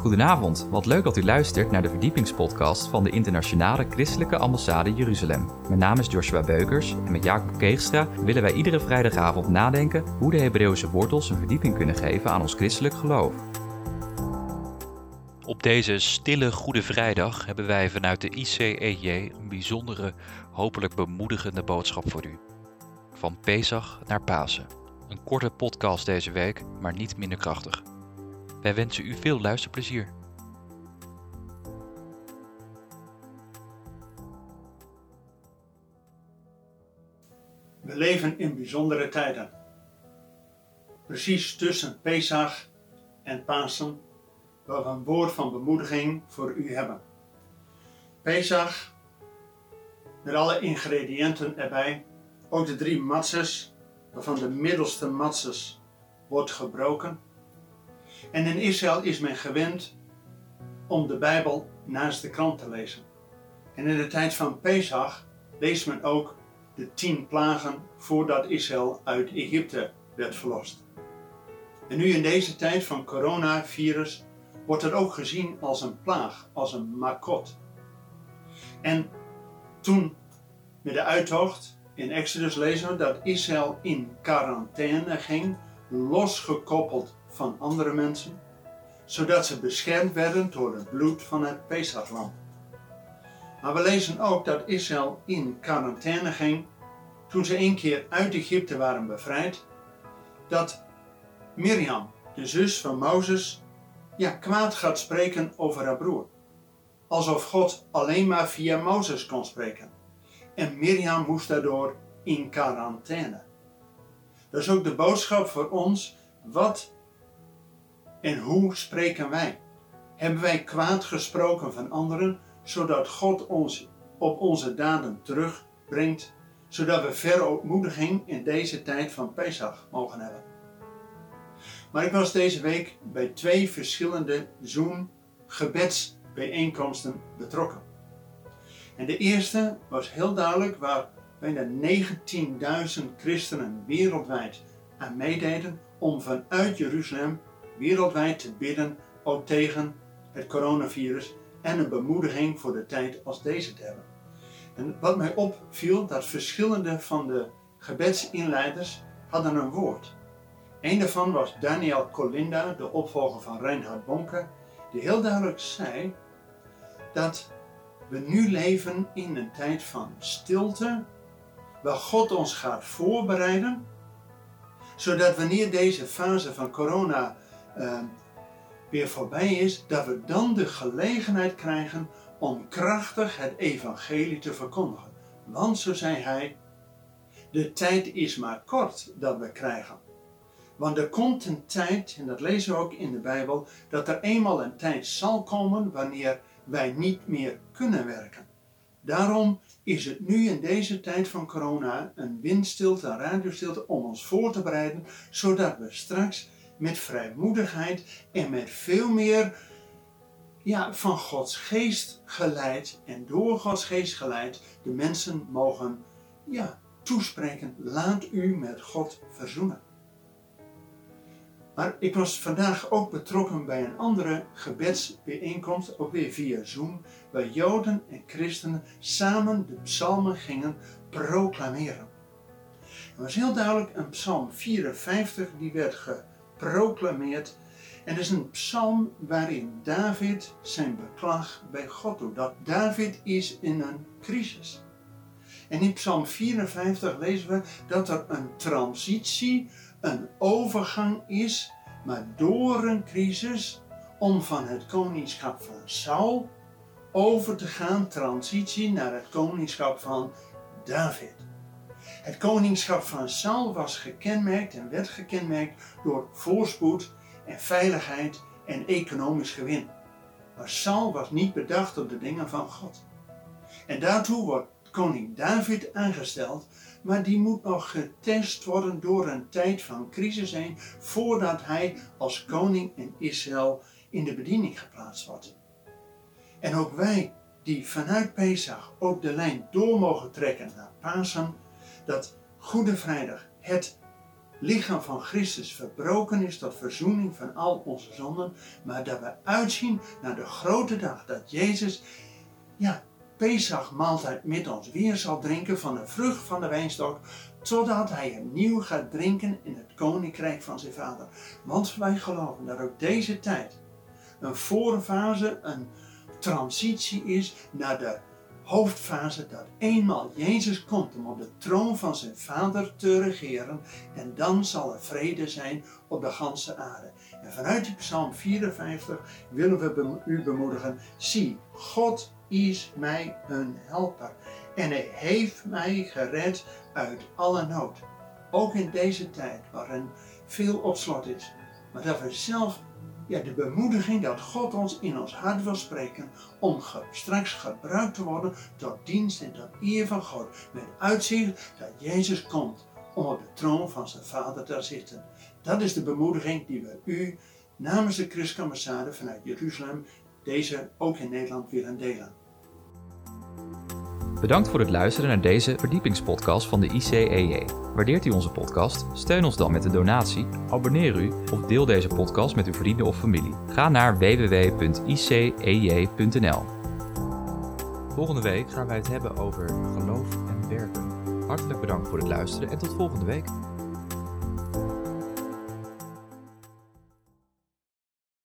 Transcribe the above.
Goedenavond, wat leuk dat u luistert naar de verdiepingspodcast van de Internationale Christelijke Ambassade Jeruzalem. Mijn naam is Joshua Beukers en met Jacob Keegstra willen wij iedere vrijdagavond nadenken hoe de Hebreeuwse wortels een verdieping kunnen geven aan ons christelijk geloof. Op deze stille Goede Vrijdag hebben wij vanuit de ICEJ een bijzondere, hopelijk bemoedigende boodschap voor u. Van Pesach naar Pasen. Een korte podcast deze week, maar niet minder krachtig. Wij wensen u veel luisterplezier. We leven in bijzondere tijden. Precies tussen Pesach en Pasen, waar we een woord van bemoediging voor u hebben. Pesach, met alle ingrediënten erbij, ook de drie matzes, waarvan de middelste matzes wordt gebroken en in Israël is men gewend om de Bijbel naast de krant te lezen. En in de tijd van Pesach leest men ook de tien plagen voordat Israël uit Egypte werd verlost. En nu in deze tijd van coronavirus wordt het ook gezien als een plaag, als een makot. En toen met de uittocht in Exodus lezen we dat Israël in quarantaine ging, losgekoppeld van andere mensen, zodat ze beschermd werden door het bloed van het Pesachlam. Maar we lezen ook dat Israël in quarantaine ging toen ze een keer uit Egypte waren bevrijd, dat Mirjam, de zus van Mozes, ja, kwaad gaat spreken over haar broer. Alsof God alleen maar via Mozes kon spreken. En Mirjam moest daardoor in quarantaine. Dat is ook de boodschap voor ons. Wat en hoe spreken wij? Hebben wij kwaad gesproken van anderen, zodat God ons op onze daden terugbrengt, zodat we verootmoediging in deze tijd van Pesach mogen hebben? Maar ik was deze week bij twee verschillende Zoom-gebedsbijeenkomsten betrokken. En de eerste was heel duidelijk waar bijna 19.000 christenen wereldwijd aan meededen om vanuit Jeruzalem wereldwijd te bidden ook tegen het coronavirus en een bemoediging voor de tijd als deze te hebben. En wat mij opviel, dat verschillende van de gebedsinleiders hadden een woord. Een daarvan was Daniel Colinda, de opvolger van Reinhard Bonke, die heel duidelijk zei dat we nu leven in een tijd van stilte, waar God ons gaat voorbereiden, zodat wanneer deze fase van corona uh, weer voorbij is, dat we dan de gelegenheid krijgen om krachtig het evangelie te verkondigen. Want, zo zei hij, de tijd is maar kort dat we krijgen. Want er komt een tijd, en dat lezen we ook in de Bijbel, dat er eenmaal een tijd zal komen wanneer wij niet meer kunnen werken. Daarom is het nu in deze tijd van corona een windstilte, een radiostilte om ons voor te bereiden, zodat we straks met vrijmoedigheid en met veel meer ja, van Gods geest geleid en door Gods geest geleid de mensen mogen ja, toespreken. Laat u met God verzoenen. Maar ik was vandaag ook betrokken bij een andere gebedsbijeenkomst, ook weer via Zoom, waar Joden en christenen samen de psalmen gingen proclameren. Het was heel duidelijk een psalm 54 die werd ge proclameert. En het is een psalm waarin David zijn beklag bij God doet. Dat David is in een crisis. En in Psalm 54 lezen we dat er een transitie, een overgang is, maar door een crisis, om van het koningschap van Saul over te gaan, transitie naar het koningschap van David. Het koningschap van Saul was gekenmerkt en werd gekenmerkt door voorspoed en veiligheid en economisch gewin. Maar Saul was niet bedacht op de dingen van God. En daartoe wordt koning David aangesteld, maar die moet nog getest worden door een tijd van crisis heen, voordat hij als koning in Israël in de bediening geplaatst wordt. En ook wij, die vanuit Pesach ook de lijn door mogen trekken naar Pasen, dat Goede Vrijdag, het lichaam van Christus verbroken is tot verzoening van al onze zonden, maar dat we uitzien naar de grote dag dat Jezus, ja, Pesach maaltijd met ons weer zal drinken van de vrucht van de wijnstok, totdat hij opnieuw gaat drinken in het koninkrijk van zijn vader. Want wij geloven dat ook deze tijd een voorfase, een transitie is naar de hoofdfase dat eenmaal Jezus komt om op de troon van zijn Vader te regeren en dan zal er vrede zijn op de ganse aarde. En vanuit die Psalm 54 willen we u bemoedigen, zie, God is mij een helper en hij heeft mij gered uit alle nood. Ook in deze tijd waarin veel op slot is, maar dat we zelf ja, de bemoediging dat God ons in ons hart wil spreken om straks gebruikt te worden tot dienst en tot eer van God. Met uitzicht dat Jezus komt om op de troon van zijn Vader te zitten. Dat is de bemoediging die we u namens de Christkammersade vanuit Jeruzalem deze ook in Nederland willen delen. Bedankt voor het luisteren naar deze verdiepingspodcast van de ICEJ. Waardeert u onze podcast? Steun ons dan met een donatie, abonneer u of deel deze podcast met uw vrienden of familie. Ga naar www.icej.nl. Volgende week gaan wij het hebben over geloof en werken. Hartelijk bedankt voor het luisteren en tot volgende week.